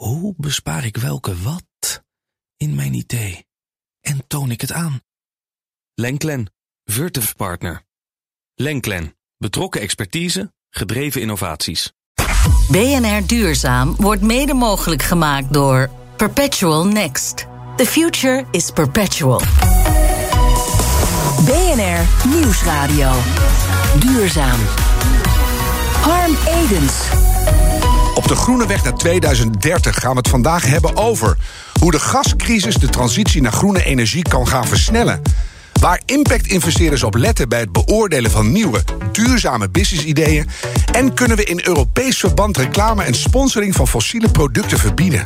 Hoe bespaar ik welke wat in mijn idee? En toon ik het aan? Lenklen, Virtuf Partner. Lenklen, betrokken expertise, gedreven innovaties. BNR Duurzaam wordt mede mogelijk gemaakt door Perpetual Next. The future is perpetual. BNR Nieuwsradio. Duurzaam. Harm Edens. Op de groene weg naar 2030 gaan we het vandaag hebben over hoe de gascrisis de transitie naar groene energie kan gaan versnellen. Waar impact-investeerders op letten bij het beoordelen van nieuwe, duurzame business-ideeën. En kunnen we in Europees verband reclame en sponsoring van fossiele producten verbieden?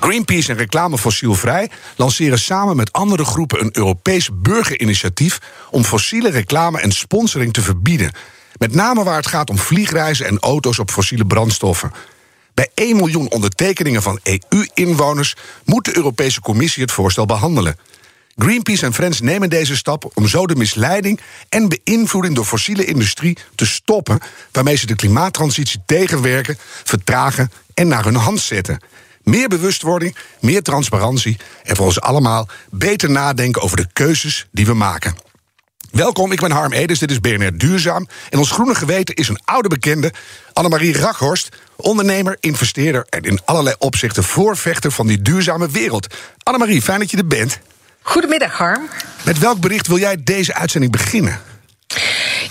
Greenpeace en Reclame Fossielvrij lanceren samen met andere groepen een Europees burgerinitiatief om fossiele reclame en sponsoring te verbieden. Met name waar het gaat om vliegreizen en auto's op fossiele brandstoffen. Bij 1 miljoen ondertekeningen van EU-inwoners moet de Europese Commissie het voorstel behandelen. Greenpeace en Friends nemen deze stap om zo de misleiding en beïnvloeding door fossiele industrie te stoppen, waarmee ze de klimaattransitie tegenwerken, vertragen en naar hun hand zetten. Meer bewustwording, meer transparantie en voor ons allemaal beter nadenken over de keuzes die we maken. Welkom, ik ben Harm Edens, dit is BNR Duurzaam. En ons groene geweten is een oude bekende, Annemarie Rakhorst. Ondernemer, investeerder en in allerlei opzichten voorvechter van die duurzame wereld. Annemarie, fijn dat je er bent. Goedemiddag, Harm. Met welk bericht wil jij deze uitzending beginnen?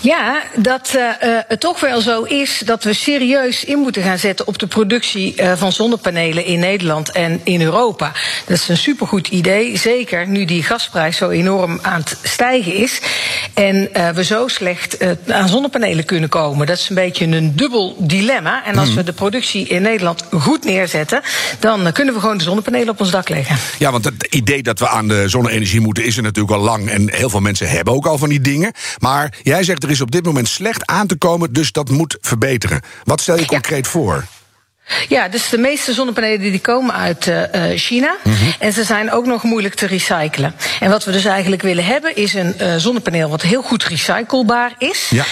Ja, dat uh, het toch wel zo is dat we serieus in moeten gaan zetten op de productie uh, van zonnepanelen in Nederland en in Europa. Dat is een supergoed idee, zeker nu die gasprijs zo enorm aan het stijgen is. En uh, we zo slecht aan zonnepanelen kunnen komen. Dat is een beetje een dubbel dilemma. En als mm. we de productie in Nederland goed neerzetten, dan kunnen we gewoon de zonnepanelen op ons dak leggen. Ja, want het idee dat we aan de zonne-energie moeten is er natuurlijk al lang. En heel veel mensen hebben ook al van die dingen. Maar jij zegt er is op dit moment slecht aan te komen, dus dat moet verbeteren. Wat stel je concreet ja. voor? Ja, dus de meeste zonnepanelen die komen uit uh, China. Mm -hmm. En ze zijn ook nog moeilijk te recyclen. En wat we dus eigenlijk willen hebben is een uh, zonnepaneel wat heel goed recyclebaar is. Ja.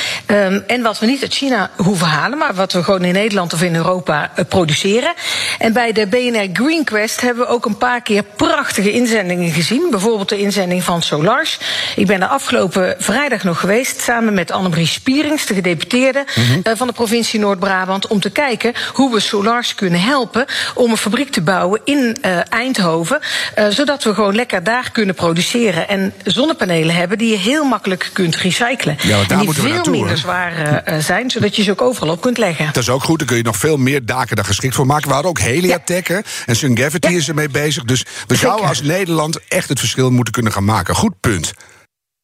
Um, en wat we niet uit China hoeven halen, maar wat we gewoon in Nederland of in Europa uh, produceren. En bij de BNR Green Quest hebben we ook een paar keer prachtige inzendingen gezien. Bijvoorbeeld de inzending van Solars. Ik ben er afgelopen vrijdag nog geweest samen met Annemarie Spierings, de gedeputeerde mm -hmm. van de provincie Noord-Brabant, om te kijken hoe we Solars kunnen helpen om een fabriek te bouwen in uh, Eindhoven. Uh, zodat we gewoon lekker daar kunnen produceren. En zonnepanelen hebben die je heel makkelijk kunt recyclen. Ja, en die veel naartoe, minder zwaar uh, zijn, zodat je ze ook overal op kunt leggen. Dat is ook goed, dan kun je nog veel meer daken daar geschikt voor maken. We hadden ook Heliatech ja. en Sungavity ja. is ermee bezig. Dus we zouden als Nederland echt het verschil moeten kunnen gaan maken. Goed punt.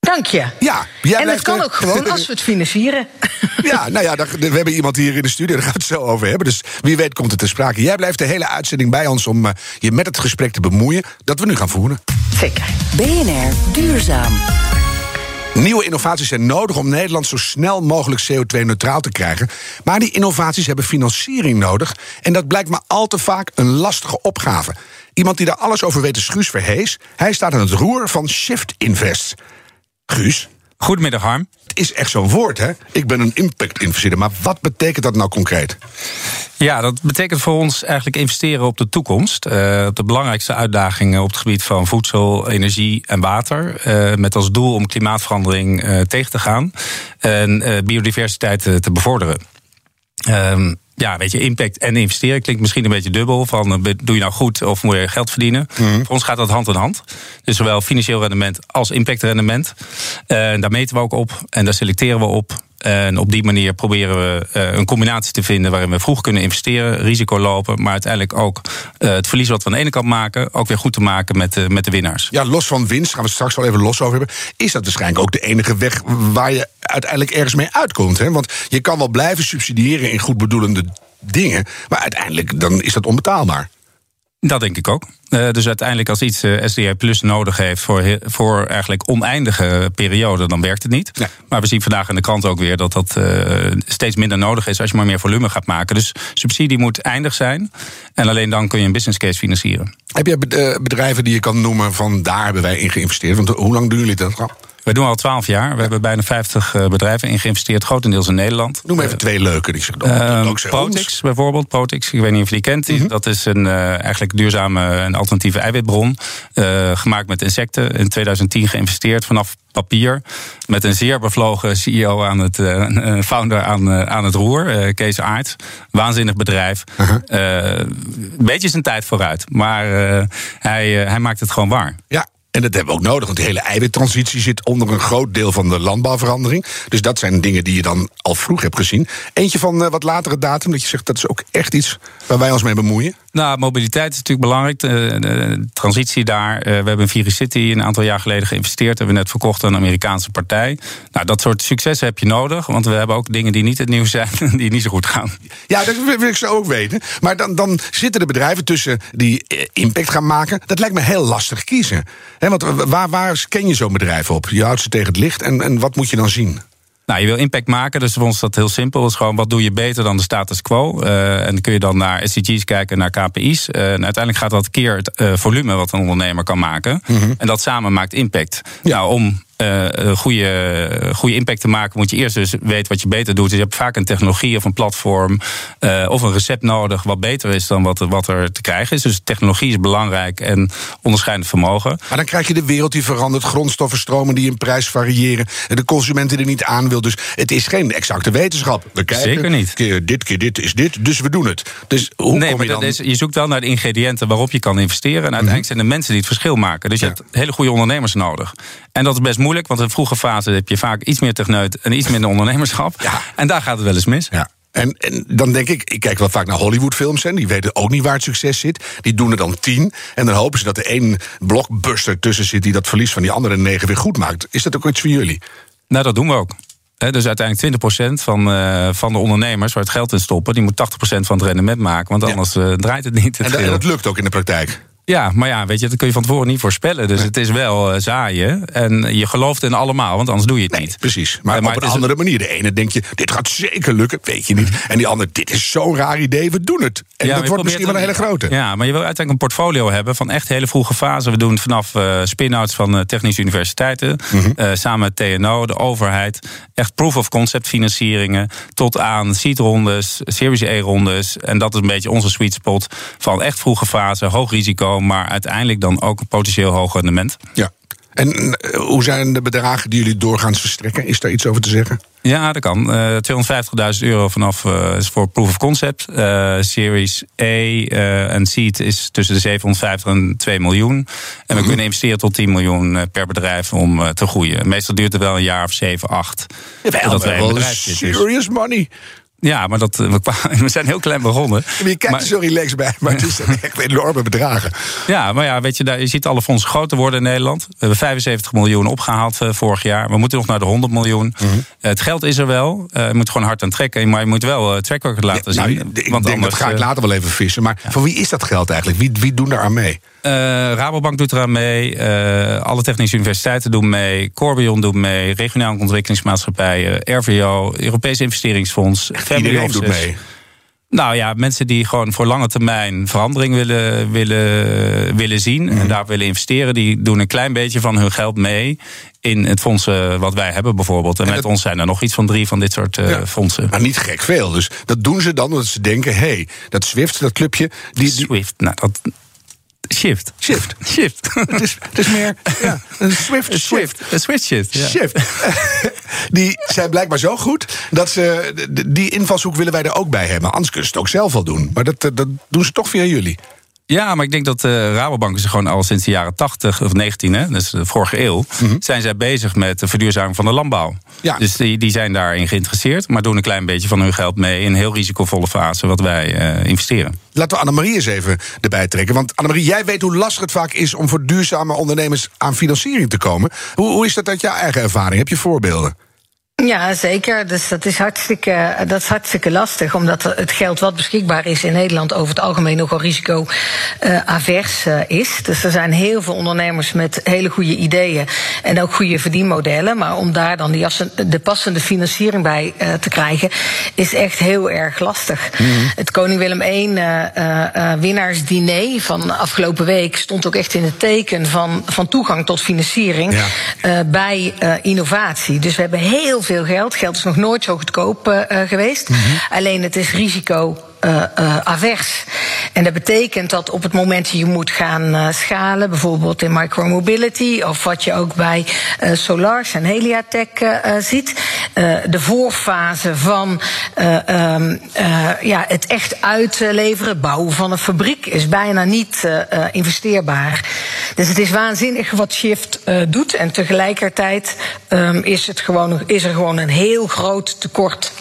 Dank je. Ja, jij en het kan ook gewoon als we het financieren. Ja, nou ja, we hebben iemand hier in de studio, daar gaan we het zo over hebben. Dus wie weet komt het ter sprake. Jij blijft de hele uitzending bij ons om uh, je met het gesprek te bemoeien dat we nu gaan voeren. Zeker. BNR Duurzaam. Nieuwe innovaties zijn nodig om Nederland zo snel mogelijk CO2-neutraal te krijgen. Maar die innovaties hebben financiering nodig. En dat blijkt maar al te vaak een lastige opgave. Iemand die daar alles over weet is Guus Verhees. Hij staat aan het roer van Shift Invest. Guus. Goedemiddag, Harm. Het is echt zo'n woord, hè? Ik ben een impact-investeerder. Maar wat betekent dat nou concreet? Ja, dat betekent voor ons eigenlijk investeren op de toekomst. Uh, op de belangrijkste uitdagingen op het gebied van voedsel, energie en water. Uh, met als doel om klimaatverandering uh, tegen te gaan en biodiversiteit te bevorderen. Um, ja, weet je, impact en investeren klinkt misschien een beetje dubbel. Van doe je nou goed of moet je geld verdienen? Mm. Voor ons gaat dat hand in hand. Dus zowel financieel rendement als impactrendement. Uh, daar meten we ook op en daar selecteren we op. En op die manier proberen we uh, een combinatie te vinden waarin we vroeg kunnen investeren, risico lopen, maar uiteindelijk ook uh, het verlies wat we aan de ene kant maken, ook weer goed te maken met de, met de winnaars. Ja, los van winst, gaan we straks wel even los over hebben. Is dat waarschijnlijk ook de enige weg waar je uiteindelijk ergens mee uitkomt? Hè? Want je kan wel blijven subsidiëren in goed bedoelende dingen, maar uiteindelijk dan is dat onbetaalbaar. Dat denk ik ook. Uh, dus uiteindelijk als iets uh, Plus nodig heeft voor, voor eigenlijk oneindige perioden, dan werkt het niet. Maar we zien vandaag in de krant ook weer dat dat uh, steeds minder nodig is als je maar meer volume gaat maken. Dus subsidie moet eindig zijn. En alleen dan kun je een business case financieren. Heb je bedrijven die je kan noemen van daar hebben wij in geïnvesteerd? Want hoe lang doen jullie dat al? We doen al twaalf jaar. We hebben bijna 50 bedrijven in geïnvesteerd, grotendeels in Nederland. Noem even twee leuke. Die zich uh, Protix bijvoorbeeld. Protix, ik weet niet of je die kent. Mhm. Dat is een eigenlijk duurzame en alternatieve eiwitbron. gemaakt met insecten. In 2010 geïnvesteerd vanaf papier. Met een zeer bevlogen CEO aan het, uh, founder aan, uh, aan het roer, uh, Kees Aert. Waanzinnig bedrijf. -huh. een beetje zijn tijd vooruit. Maar hij, hij maakt het gewoon waar. Ja, en dat hebben we ook nodig, want de hele eiwittransitie zit onder een groot deel van de landbouwverandering. Dus dat zijn dingen die je dan al vroeg hebt gezien. Eentje van uh, wat latere datum, dat je zegt dat is ook echt iets waar wij ons mee bemoeien. Nou, mobiliteit is natuurlijk belangrijk. De, de transitie daar. Uh, we hebben in Viricity een aantal jaar geleden geïnvesteerd. Hebben we net verkocht aan een Amerikaanse partij. Nou, dat soort successen heb je nodig. Want we hebben ook dingen die niet het nieuws zijn, die niet zo goed gaan. Ja, dat wil ik zo ook weten. Maar dan, dan zitten de bedrijven tussen die eh, impact gaan maken. Dat lijkt me heel lastig kiezen. Want waar, waar ken je zo'n bedrijf op? Je houdt ze tegen het licht. En, en wat moet je dan zien? Nou, je wil impact maken, dus voor ons is dat heel simpel. Is gewoon wat doe je beter dan de status quo. Uh, en dan kun je dan naar SDG's kijken, naar KPI's. Uh, en uiteindelijk gaat dat keer het uh, volume wat een ondernemer kan maken. Mm -hmm. En dat samen maakt impact. Ja. Nou, om uh, goede, goede impact te maken, moet je eerst dus weten wat je beter doet. Dus je hebt vaak een technologie of een platform uh, of een recept nodig wat beter is dan wat, wat er te krijgen is. Dus technologie is belangrijk en onderscheidend vermogen. Maar dan krijg je de wereld die verandert, grondstoffenstromen die in prijs variëren, de consumenten er niet aan wil. Dus het is geen exacte wetenschap. We kijken, Zeker niet. Keer dit, keer dit is dit, dus we doen het. Dus hoe nee, kom je dan? Is, je zoekt wel naar de ingrediënten waarop je kan investeren. En uiteindelijk mm -hmm. zijn de mensen die het verschil maken. Dus je ja. hebt hele goede ondernemers nodig. En dat is best moeilijk, want in de vroege fase heb je vaak iets meer techneut en iets minder ondernemerschap. Ja. En daar gaat het wel eens mis. Ja. En, en, dan denk ik, ik kijk wel vaak naar Hollywoodfilms en die weten ook niet waar het succes zit. Die doen er dan tien. En dan hopen ze dat er één blockbuster tussen zit die dat verlies van die andere negen weer goed maakt. Is dat ook iets voor jullie? Nou, dat doen we ook. dus uiteindelijk 20% van, uh, van de ondernemers waar het geld in stoppen, die moet 80% van het rendement maken. Want anders ja. uh, draait het niet. Het en, en dat lukt ook in de praktijk. Ja, maar ja, weet je, dat kun je van tevoren niet voorspellen. Dus het is wel uh, zaaien. En je gelooft in allemaal, want anders doe je het nee, niet. Precies. Maar, maar op een andere manier. De ene denk je, dit gaat zeker lukken, weet je niet. En die andere, dit is zo'n raar idee, we doen het. En ja, dat wordt misschien wel een hele grote. Ja, maar je wil uiteindelijk een portfolio hebben van echt hele vroege fase. We doen het vanaf uh, spin-outs van uh, technische universiteiten. Mm -hmm. samen met TNO, de overheid. Echt proof of concept financieringen. Tot aan seed rondes, Series E rondes. En dat is een beetje onze sweet spot. Van echt vroege fase, hoog risico maar uiteindelijk dan ook een potentieel hoog rendement. Ja. En eh, hoe zijn de bedragen die jullie doorgaans verstrekken? Is daar iets over te zeggen? Ja, dat kan. Uh, eh, 250.000 euro vanaf uh, is voor proof of concept. Uh, Series E en Seed is tussen de 750 en 2 miljoen. En we mm -hmm. kunnen investeren tot 10 miljoen per bedrijf om te groeien. Meestal duurt het wel een jaar of 7, 8. Ja, wel, wij een bedrijf serious money. Ja, maar dat, we zijn heel klein begonnen. Maar je kijkt maar, er zo relaxed bij, maar het is echt enorme bedragen. Ja, maar ja, weet je, daar, je ziet alle fondsen groter worden in Nederland. We hebben 75 miljoen opgehaald uh, vorig jaar. We moeten nog naar de 100 miljoen. Mm -hmm. uh, het geld is er wel. Uh, je moet gewoon hard aan trekken. Maar je moet wel track record laten ja, nou, zien. Ik want denk, anders, dat ga ik later wel even vissen. Maar ja. voor wie is dat geld eigenlijk? Wie, wie doen daar aan mee? Uh, Rabobank doet eraan mee. Uh, alle technische universiteiten doen mee. Corbion doet mee. Regionale ontwikkelingsmaatschappijen. RVO. Europese investeringsfonds. Iedereen doet mee. Nou ja, mensen die gewoon voor lange termijn verandering willen, willen, willen zien mm. en daar willen investeren, die doen een klein beetje van hun geld mee in het fondsen wat wij hebben bijvoorbeeld. En, en met ons zijn er nog iets van drie van dit soort uh, ja, fondsen. Maar niet gek veel. Dus dat doen ze dan omdat ze denken, hé, hey, dat Swift, dat clubje... Die, Swift, nou dat, Shift. Shift. Shift. het, is, het is meer ja, een Swift een Swift. Een Swift shift. Ja. Shift. die zijn blijkbaar zo goed dat ze. Die invalshoek willen wij er ook bij hebben. Anders kunnen ze het ook zelf wel doen. Maar dat, dat doen ze toch via jullie. Ja, maar ik denk dat de uh, Rabobank is gewoon al sinds de jaren 80 of 19, hè, dus de vorige eeuw, mm -hmm. zijn zij bezig met de verduurzaming van de landbouw. Ja. Dus die, die zijn daarin geïnteresseerd, maar doen een klein beetje van hun geld mee in een heel risicovolle fase wat wij uh, investeren. Laten we Annemarie eens even erbij trekken. Want Annemarie, jij weet hoe lastig het vaak is om voor duurzame ondernemers aan financiering te komen. Hoe, hoe is dat uit jouw eigen ervaring? Heb je voorbeelden? Ja, zeker. Dus dat is, hartstikke, dat is hartstikke lastig, omdat het geld wat beschikbaar is in Nederland over het algemeen nogal risico-avers uh, is. Dus er zijn heel veel ondernemers met hele goede ideeën en ook goede verdienmodellen. Maar om daar dan die, de passende financiering bij uh, te krijgen, is echt heel erg lastig. Mm -hmm. Het Koning Willem I winnaarsdiner van afgelopen week stond ook echt in het teken van, van toegang tot financiering ja. bij innovatie. Dus we hebben heel veel geld. Geld is nog nooit zo goedkoop uh, geweest. Mm -hmm. Alleen het is risico uh, uh, avers. En dat betekent dat op het moment dat je moet gaan uh, schalen, bijvoorbeeld in micromobility, of wat je ook bij Solars en Heliatech ziet, de voorfase van um, ja, het echt uitleveren, bouwen van een fabriek, is bijna niet investeerbaar. Dus het is waanzinnig wat Shift doet. En tegelijkertijd um, is, het gewoon, is er gewoon een heel groot tekort.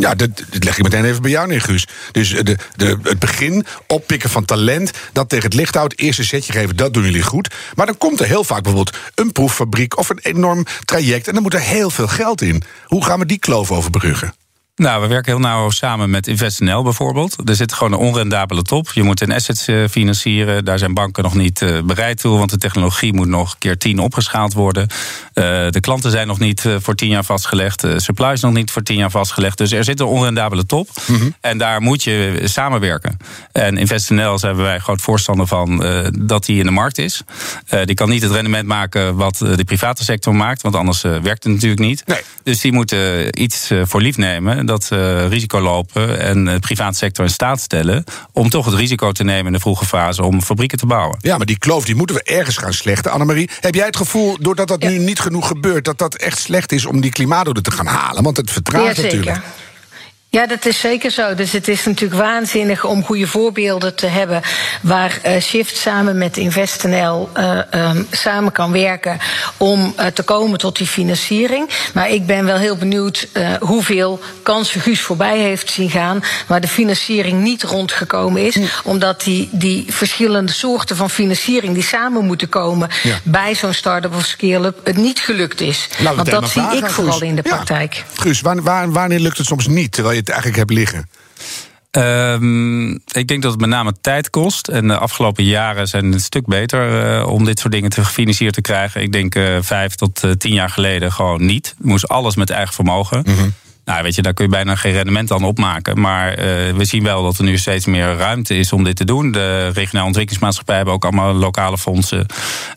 Ja, dat, dat, leg ik meteen even bij jou neer, Guus. Dus de, de, het begin, oppikken van talent, dat tegen het licht houdt, eerste setje geven, dat doen jullie goed. Maar dan komt er heel vaak bijvoorbeeld een proeffabriek of een enorm traject en dan moet er heel veel geld in. Hoe gaan we die kloof overbruggen? Nou, we werken heel nauw samen met InvestNL bijvoorbeeld. Er zit gewoon een onrendabele top. Je moet een assets uh, financieren. Daar zijn banken nog niet uh, bereid toe, want de technologie moet nog keer tien opgeschaald worden. Uh, de klanten zijn nog niet voor tien jaar vastgelegd. De supply is nog niet voor tien jaar vastgelegd. Dus er zit een onrendabele top. Mm -hmm. En daar moet je samenwerken. En InvestNL zijn wij groot voorstander van dat die in de markt is. die kan niet het rendement maken wat de private sector maakt, want anders werkt het natuurlijk niet. Nee. Dus die moeten iets voor lief nemen dat ze risico lopen en de private sector in staat stellen om toch het risico te nemen in de vroege fase om fabrieken te bouwen. Ja, maar die kloof die moeten we ergens gaan slechten. Annemarie, heb jij het gevoel, doordat dat ja. nu niet genoeg gebeurt, dat dat echt slecht is om die klimaatdoelen te gaan halen? Want het vertraagt ja, natuurlijk. Ja, dat is zeker zo. Dus het is natuurlijk waanzinnig om goede voorbeelden te hebben waar uh, Shift samen met InvestNL uh, um, samen kan werken om uh, te komen tot die financiering. Maar ik ben wel heel benieuwd hoeveel kansen Guus voorbij heeft zien gaan waar de financiering niet rondgekomen is. Omdat die, die verschillende soorten van financiering die samen moeten komen ja. bij zo'n start-up of scale-up het niet gelukt is. Nou, Want dat zie ik vooral in de ja. praktijk. Guus, waar, waar, wanneer lukt het soms niet, terwijl je eigenlijk hebt liggen? Um, ik denk dat het met name tijd kost. En de afgelopen jaren zijn het een stuk beter uh, om dit soort dingen te gefinancierd te krijgen. Ik denk uh, vijf tot uh, tien jaar geleden gewoon niet. Moest alles met eigen vermogen. Mm -hmm. Nou, weet je, daar kun je bijna geen rendement aan opmaken. Maar uh, we zien wel dat er nu steeds meer ruimte is om dit te doen. De regionale ontwikkelingsmaatschappij hebben ook allemaal lokale fondsen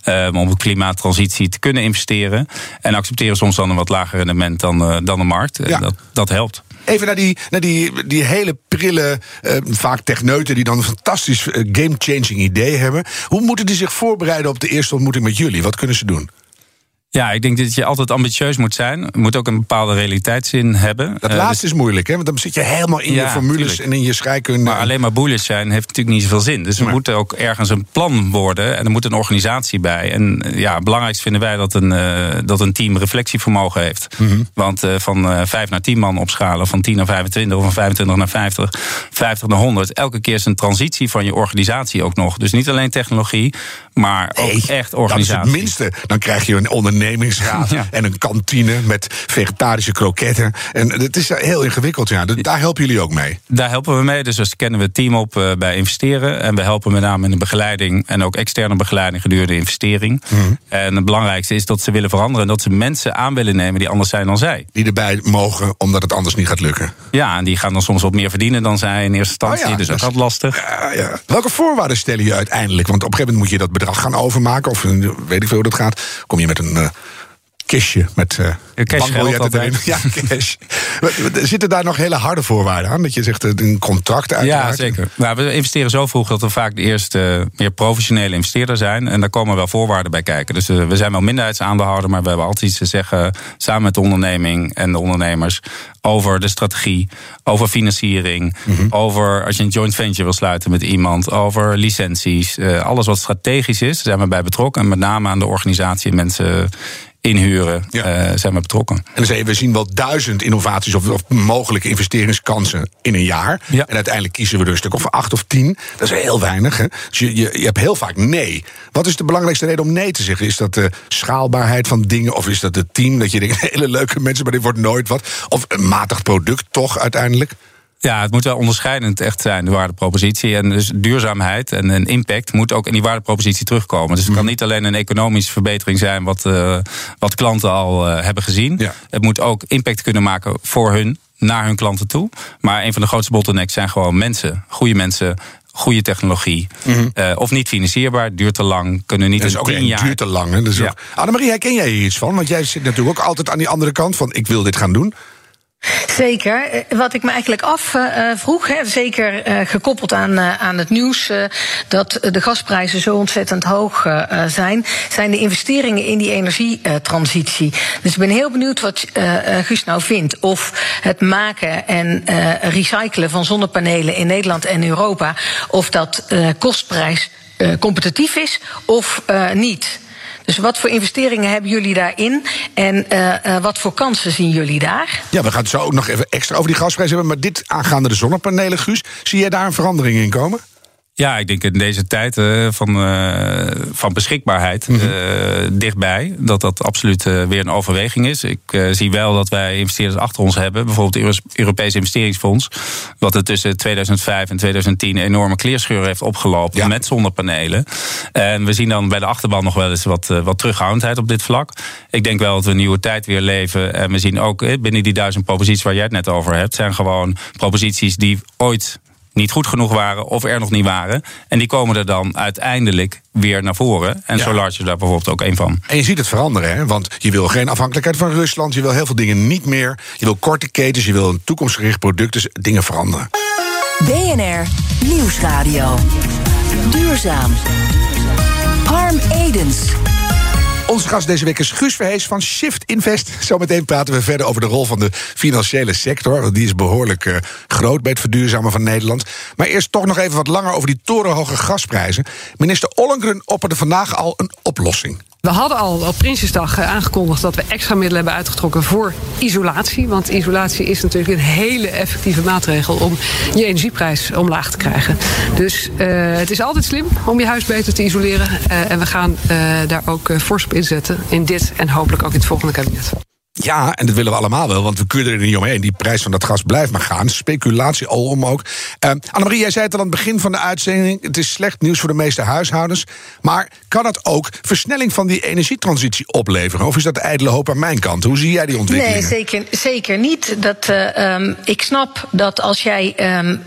uh, om op klimaattransitie te kunnen investeren. En accepteren soms dan een wat lager rendement dan, uh, dan de markt. Ja. Dat, dat helpt. Even naar die, naar die, die hele prille, uh, vaak techneuten die dan een fantastisch uh, game-changing idee hebben. Hoe moeten die zich voorbereiden op de eerste ontmoeting met jullie? Wat kunnen ze doen? Ja, ik denk dat je altijd ambitieus moet zijn. Je moet ook een bepaalde realiteitszin hebben. Dat uh, laatste dus... is moeilijk, hè? Want dan zit je helemaal in ja, je formules tuurlijk. en in je scheikunde. Maar alleen maar bullish zijn heeft natuurlijk niet zoveel zin. Dus er moet ook ergens een plan worden en er moet een organisatie bij. En ja, het belangrijkste vinden wij dat een, uh, dat een team reflectievermogen heeft. Mm -hmm. Want uh, van 5 naar 10 man opschalen, van 10 naar 25 of van 25 naar 50, 50 naar 100. Elke keer is een transitie van je organisatie ook nog. Dus niet alleen technologie, maar nee, ook echt organisatie. Dat is het minste. Dan krijg je een onderneming ondernemingsraad ja. en een kantine met vegetarische kroketten. En het is heel ingewikkeld, ja. Daar helpen jullie ook mee. Daar helpen we mee. Dus we scannen we het team op uh, bij investeren. En we helpen met name in de begeleiding en ook externe begeleiding gedurende de investering. Mm. En het belangrijkste is dat ze willen veranderen en dat ze mensen aan willen nemen die anders zijn dan zij. Die erbij mogen omdat het anders niet gaat lukken. Ja, en die gaan dan soms wat meer verdienen dan zij in eerste instantie. Oh ja, dus dat is altijd lastig. Ja, ja. Welke voorwaarden stellen je uiteindelijk? Want op een gegeven moment moet je dat bedrag gaan overmaken. Of weet ik veel hoe dat gaat. Kom je met een. Uh, kistje met uh, bankbiljetten erin. Ja, cash. Zitten daar nog hele harde voorwaarden aan? Dat je zegt een contract uiteraard? Ja, zeker. Nou, we investeren zo vroeg dat we vaak de eerste uh, meer professionele investeerder zijn. En daar komen wel voorwaarden bij kijken. Dus uh, we zijn wel minderheidsaandeelhouder, maar we hebben altijd iets te zeggen samen met de onderneming en de ondernemers over de strategie, over financiering, mm -hmm. over als je een joint venture wil sluiten met iemand, over licenties. alles wat strategisch is, daar zijn we bij betrokken. En met name aan de organisatie en mensen inhuren, zijn we betrokken. En dan zei je, we zien wel duizend innovaties of, of mogelijke investeringskansen in een jaar. Ja. En uiteindelijk kiezen we er een stuk of acht of tien. Dat is heel weinig. Hè? Dus je, je, je hebt heel vaak nee. Wat is de belangrijkste reden om nee te zeggen? Is dat de schaalbaarheid van dingen? Of is dat het team? Dat je denkt, hele leuke mensen, maar dit wordt nooit wat? Of een matig product toch uiteindelijk? Ja, het moet wel onderscheidend echt zijn, de waardepropositie. En dus duurzaamheid en een impact moet ook in die waardepropositie terugkomen. Dus het kan mhm. niet alleen een economische verbetering zijn, wat, uh, wat klanten al uh, hebben gezien. Het moet ook impact kunnen maken voor hun, naar hun klanten toe. Maar een van de grootste bottlenecks zijn gewoon mensen. Goede mensen, goede technologie. Mm uh, of niet financierbaar, duurt te lang, kunnen niet dat in tien jaar. duurt te lang. Hè? Dus ja. Annemarie, herken jij hier iets van? Want jij zit natuurlijk ook altijd aan die andere kant van ik wil dit gaan doen. Zeker. Eh, wat ik me eigenlijk afvroeg, uh, zeker uh, gekoppeld aan, aan het nieuws dat de gasprijzen zo ontzettend hoog zijn, zijn de investeringen in die energietransitie. Dus ik ben heel benieuwd wat Guus nou vindt. Of het maken en recyclen van zonnepanelen in Nederland en Europa, of dat kostprijs competitief is of niet. Dus wat voor investeringen hebben jullie daarin? En uh, wat voor kansen zien jullie daar? Ja, we gaan het zo ook nog even extra over die gasprijs hebben. Maar dit aangaande de zonnepanelen, Guus. Zie jij daar een verandering in komen? Ja, ik denk in deze tijd uh, van, uh, van beschikbaarheid mm dichtbij, dat dat absoluut weer een overweging is. Ik zie wel dat wij investeerders achter ons hebben, bijvoorbeeld het Europese investeringsfonds, wat er tussen 2005 en 2010 een enorme kleerscheur heeft opgelopen met zonnepanelen. En we zien dan bij de achterban nog wel eens wat, wat terughoudendheid op dit vlak. Ik denk wel dat we een nieuwe tijd weer leven. En we zien ook binnen die duizend proposities waar jij het net over hebt, zijn gewoon proposities die ooit niet goed genoeg waren of er nog niet waren. En die komen er dan uiteindelijk weer naar voren. En ja. Solar is daar bijvoorbeeld ook een van. En je ziet het veranderen, hè? want je wil geen afhankelijkheid van Rusland. Je wil heel veel dingen niet meer. Je wil korte ketens, je wil een toekomstgericht product. Dus dingen veranderen. BNR Nieuwsradio. Duurzaam. Harm Edens. Onze gast deze week is Guus Verhees van Shift Invest. Zometeen praten we verder over de rol van de financiële sector. Die is behoorlijk uh, groot bij het verduurzamen van Nederland. Maar eerst toch nog even wat langer over die torenhoge gasprijzen. Minister Ollengren opperde vandaag al een oplossing. We hadden al op Prinsjesdag eh, aangekondigd dat we extra middelen hebben uitgetrokken voor isolatie. Want isolatie is natuurlijk een hele effectieve maatregel om je energieprijs omlaag te krijgen. Dus uh, het is altijd slim om je huis beter te isoleren. Uh, en we gaan daar ook fors op inzetten in dit en hopelijk ook in het volgende kabinet. Ja, en dat willen we allemaal wel, want we kunnen er niet omheen. Die prijs van dat gas blijft maar gaan. Speculatie al om ook. Uh, Annemarie, jij zei het al aan het begin van de uitzending. Het is slecht nieuws voor de meeste huishoudens. Maar kan dat ook versnelling van die energietransitie opleveren? Of is dat de ijdele hoop aan mijn kant? Hoe zie jij die ontwikkeling? Nee, zeker, zeker niet. Dat, uh, um, ik snap dat als jij um,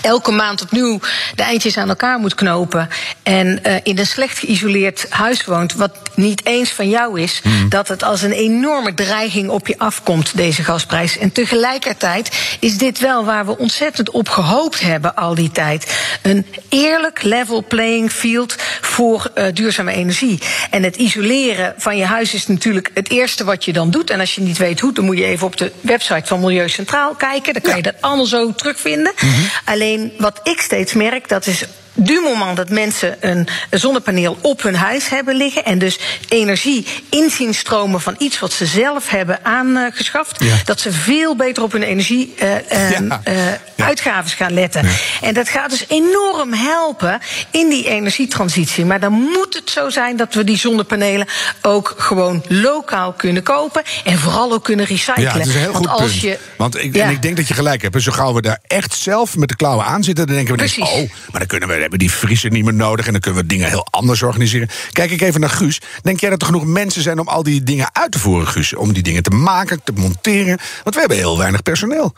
elke maand opnieuw de eindjes aan elkaar moet knopen... en uh, in een slecht geïsoleerd huis woont, wat niet eens van jou is... Hmm. dat het als een enorme dreiging op je afkomt, deze gasprijs. En tegelijkertijd is dit wel waar we ontzettend op gehoopt hebben al die tijd. Een eerlijk level playing field voor uh, duurzame energie. En het isoleren van je huis is natuurlijk het eerste wat je dan doet. En als je niet weet hoe, dan moet je even op de website van Milieu Centraal kijken. Dan kan je dat allemaal zo terugvinden. Mm -hmm. Alleen wat ik steeds merk, dat is du moment dat mensen een zonnepaneel op hun huis hebben liggen en dus energie inzien stromen van iets wat ze zelf hebben aangeschaft, ja. dat ze veel beter op hun energieuitgaven uh, uh, ja. ja. gaan letten. Ja. En dat gaat dus enorm helpen in die energietransitie. Maar dan moet het zo zijn dat we die zonnepanelen ook gewoon lokaal kunnen kopen en vooral ook kunnen recyclen. Ja, dat is een heel Want goed als punt. Je, Want ik, en ik denk dat je gelijk hebt. Zo gauw we daar echt zelf met de klauwen aan zitten, dan denken we ineens, oh, maar dan kunnen we hebben die vriezer niet meer nodig en dan kunnen we dingen heel anders organiseren. Kijk ik even naar Guus. Denk jij dat er genoeg mensen zijn om al die dingen uit te voeren, Guus? Om die dingen te maken, te monteren? Want we hebben heel weinig personeel.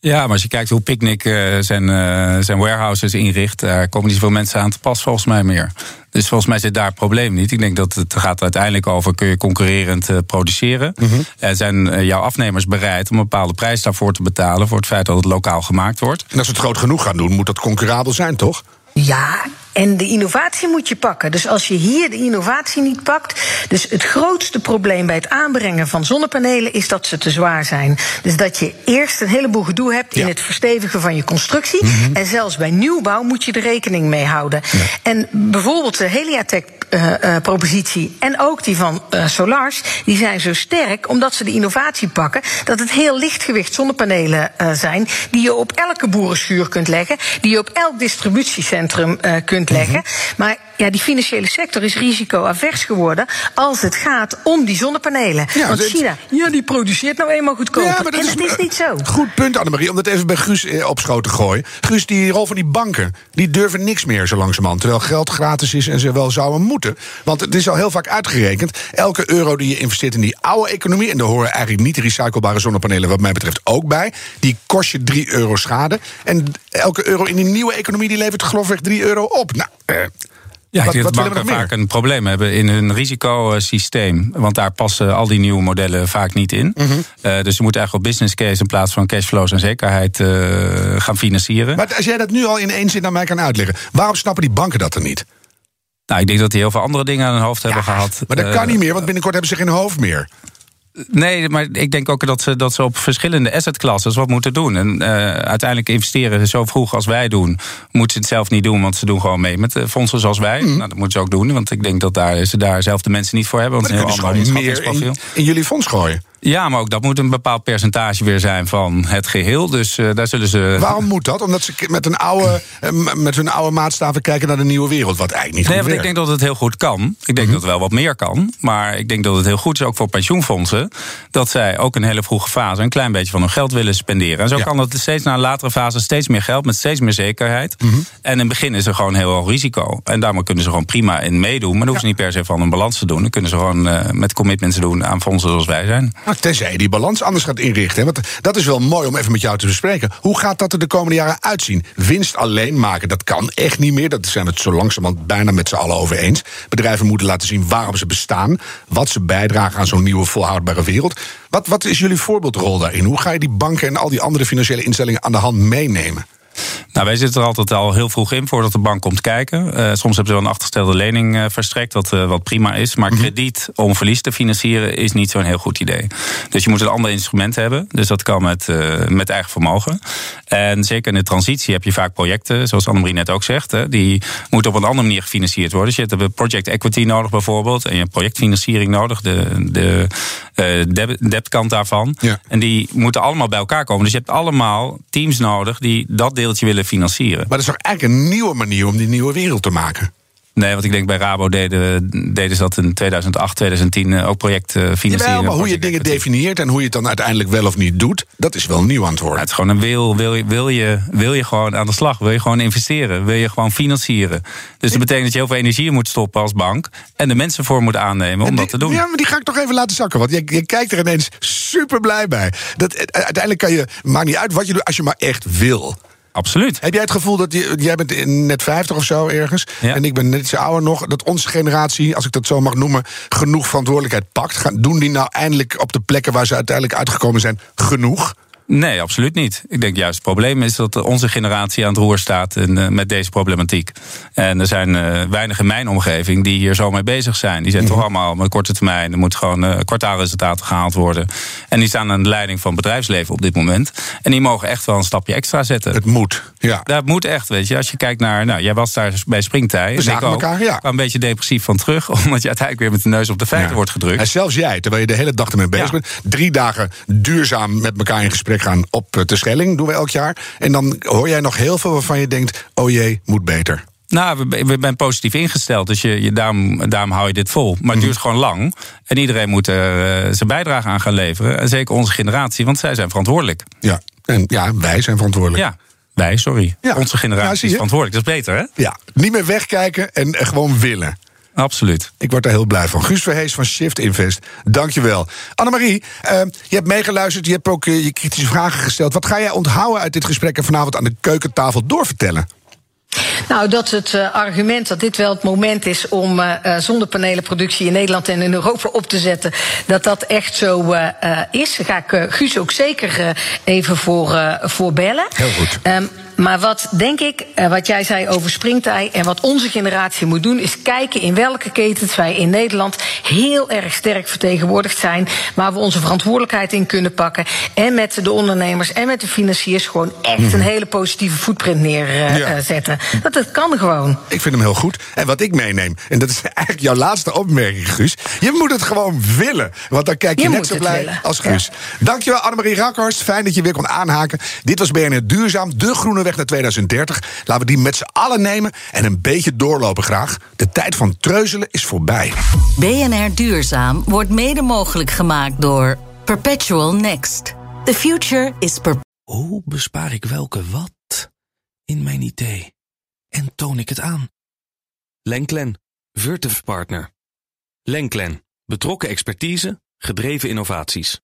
Ja, maar als je kijkt hoe Picnic uh, zijn, uh, zijn warehouses inricht, daar komen niet zoveel mensen aan te pas, volgens mij meer. Dus volgens mij zit daar het probleem niet. Ik denk dat het gaat uiteindelijk over: kun je concurrerend uh, produceren? Mm -hmm. En zijn jouw afnemers bereid om een bepaalde prijs daarvoor te betalen voor het feit dat het lokaal gemaakt wordt? En als we het groot genoeg gaan doen, moet dat concurrabel zijn, toch? Ja, en de innovatie moet je pakken. Dus als je hier de innovatie niet pakt. Dus het grootste probleem bij het aanbrengen van zonnepanelen is dat ze te zwaar zijn. Dus dat je eerst een heleboel gedoe hebt ja. in het verstevigen van je constructie. Mm -hmm. En zelfs bij nieuwbouw moet je er rekening mee houden. Ja. En bijvoorbeeld de Heliatech propositie en ook die van Solars, die zijn zo sterk omdat ze de innovatie pakken dat het heel lichtgewicht zonnepanelen zijn die je op elke boerenschuur kunt leggen, die je op elk distributiecentrum kunt leggen. Mhm. Maar ja, die financiële sector is risicoavers geworden als het gaat om die zonnepanelen. Ja, Want China, ja, die produceert nou eenmaal goedkoper. Ja, maar dat en is, is niet zo. Goed punt, Annemarie, om dat even bij Guus eh, op schoot te gooien. Guus, die rol van die banken, die durven niks meer zo langzamerhand. Terwijl geld gratis is en ze wel zouden moeten. Want het is al heel vaak uitgerekend. Elke euro die je investeert in die oude economie... en daar horen eigenlijk niet de recyclebare zonnepanelen wat mij betreft ook bij... die kost je 3 euro schade. En elke euro in die nieuwe economie die levert ik 3 euro op. Nou, eh, ja, ik denk dat banken vaak een probleem hebben in hun risicosysteem. Want daar passen al die nieuwe modellen vaak niet in. Mhm. Eh, dus je moet eigenlijk op business case in plaats van cashflows en zekerheid uh, gaan financieren. Maar als jij dat nu al in één zin aan mij kan uitleggen, waarom snappen die banken dat dan niet? Nou, ik denk dat die heel veel andere dingen aan hun hoofd hebben gehad. Maar dat kan niet meer, want binnenkort hebben ze geen hoofd meer. Nee, maar ik denk ook dat ze, dat ze op verschillende assetklassen wat moeten doen. En uh, uiteindelijk investeren zo vroeg als wij doen, moeten ze het zelf niet doen, want ze doen gewoon mee met fondsen zoals wij. Mm. Nou, dat moeten ze ook doen, want ik denk dat daar, ze daar zelf de mensen niet voor hebben. Want maar een heel ander meer in, in jullie fonds gooien. Ja, maar ook dat moet een bepaald percentage weer zijn van het geheel. Dus uh, daar zullen ze. Waarom moet dat? Omdat ze met, een oude, eh, met hun oude maatstaven kijken naar de nieuwe wereld. Wat eigenlijk niet nee, goed want ik denk dat het heel goed kan. Ik denk mhm. dat het wel wat meer kan. Maar ik denk dat het heel goed is, ook voor pensioenfondsen. dat zij ook een hele vroege fase een klein beetje van hun geld willen spenderen. En zo kan dat steeds naar een latere fase steeds meer geld met steeds meer zekerheid. Mhm. En in het begin is er gewoon heel hoog risico. En daarom kunnen ze gewoon prima in meedoen. Maar dan hoeven ze niet per se van een balans te doen. Dan kunnen ze gewoon uh, met commitments doen aan fondsen zoals wij zijn. Tenzij die balans anders gaat inrichten. Want dat is wel mooi om even met jou te bespreken. Hoe gaat dat er de komende jaren uitzien? Winst alleen maken, dat kan echt niet meer. Dat zijn we het zo langzamerhand bijna met z'n allen over eens. Bedrijven moeten laten zien waarom ze bestaan. Wat ze bijdragen aan zo'n nieuwe volhoudbare wereld. Wat, wat is jullie voorbeeldrol daarin? Hoe ga je die banken en al die andere financiële instellingen aan de hand meenemen? Nou, wij zitten er altijd al heel vroeg in voordat de bank komt kijken. Uh, soms hebben ze wel een achterstelde lening uh, verstrekt, wat, uh, wat prima is. Maar mhm. krediet om verlies te financieren is niet zo'n heel goed idee. Dus je moet een ander instrument hebben. Dus dat kan met, met eigen vermogen. En zeker in de transitie heb je vaak projecten, zoals Annemarie net ook zegt, hè, die moeten op een andere manier gefinancierd worden. Dus je hebt project equity nodig bijvoorbeeld. En je hebt projectfinansiering nodig, de, de debtkant daarvan. Ja. En die moeten allemaal bij elkaar komen. Dus je hebt allemaal teams nodig die dat deeltje willen financieren. Maar dat is toch eigenlijk een nieuwe manier om die nieuwe wereld te maken? Nee, want ik denk bij Rabo deden, deden ze dat in 2008, 2010 eh, ook projectfinancieren. Ja, maar hoe je dingen definieert en hoe je het dan uiteindelijk wel of niet doet, dat is wel een nieuw antwoord. het is gewoon een wil. Wil je, wil, je, wil je gewoon aan de slag? Wil je gewoon investeren? Wil je gewoon financieren? Dus dat betekent dat je heel veel energie moet stoppen als bank en de mensen voor moet aannemen om dat te doen. Ja, maar die ga ik toch even laten zakken, want je, je kijkt er ineens super blij bij. Dat, eh, uiteindelijk kan je, maakt niet uit wat je doet, als je maar echt wil. Absoluut. Heb jij het gevoel dat je, jij bent net 50 of zo ergens, en ik ben net iets ouder nog, dat onze generatie, als ik dat zo mag noemen, genoeg verantwoordelijkheid pakt? Doen die nou eindelijk op de plekken waar ze uiteindelijk uitgekomen zijn genoeg? Nee, absoluut niet. Ik denk juist het probleem is dat onze generatie aan het roer staat in, uh, met deze problematiek. En er zijn uh, weinig in mijn omgeving die hier zo mee bezig zijn. Die zijn toch mhm. allemaal met korte termijn. Er moet gewoon uh, kwartaalresultaten gehaald worden. En die staan aan de leiding van het bedrijfsleven op dit moment. En die mogen echt wel een stapje extra zetten. Het moet, ja. Dat moet echt, weet je. Als je kijkt naar, nou, jij was daar bij Springtij. We zagen elkaar, ja. een beetje depressief van terug, omdat je uiteindelijk weer met de neus op de feiten wordt gedrukt. En zelfs jij, terwijl je de hele dag ermee bezig bent, drie dagen duurzaam met elkaar in gesprek gaan op de Schelling, doen we elk jaar. En dan hoor jij nog heel veel waarvan je denkt: oh jee, moet beter. Nou, we, we zijn positief ingesteld, dus je, je, daarom, daarom hou je dit vol. Maar het mhm. duurt gewoon lang. En iedereen moet er uh, zijn bijdrage aan gaan leveren. En zeker onze generatie, want zij zijn verantwoordelijk. Ja, en ja, wij zijn verantwoordelijk. Ja. Wij, sorry. Ja. Onze generatie is verantwoordelijk. Dat is beter, hè? Ja, niet meer wegkijken en gewoon willen. Absoluut. Ik word daar heel blij van. Guus Verhees van Shift Invest, dankjewel. Annemarie, uh, je hebt meegeluisterd, je hebt ook uh, je kritische vragen gesteld. Wat ga jij onthouden uit dit gesprek en vanavond aan de keukentafel doorvertellen? Nou, dat het uh, argument dat dit wel het moment is om uh, zonnepanelenproductie in Nederland en in Europa op te zetten, dat dat echt zo uh, is. Daar ga ik Guus ook zeker even voor, voor bellen. Heel goed. Um, maar wat denk ik, uh, wat jij zei over springtij en wat onze generatie moet doen, is kijken in welke ketens wij in Nederland heel erg sterk vertegenwoordigd zijn, waar we onze verantwoordelijkheid in kunnen pakken en met de ondernemers en met de financiers gewoon echt mm. een hele positieve footprint neerzetten. Uh, ja. dat, dat kan gewoon. Ik vind hem heel goed. En wat ik meeneem, en dat is eigenlijk jouw laatste opmerking, Guus. Je moet het gewoon willen. Want dan kijk je, je net zo blij willen. als Guus. Ja. Dankjewel, Annemarie Rakhorst. Fijn dat je weer kon aanhaken. Dit was BNR Duurzaam, de groene weg naar 2030. Laten we die met z'n allen nemen en een beetje doorlopen graag. De tijd van treuzelen is voorbij. BNR Duurzaam wordt mede mogelijk gemaakt door Perpetual Next. The future is per. Hoe bespaar ik welke wat in mijn idee? En toon ik het aan? Lenklen, Virtuf Partner. Lenklen, betrokken expertise, gedreven innovaties.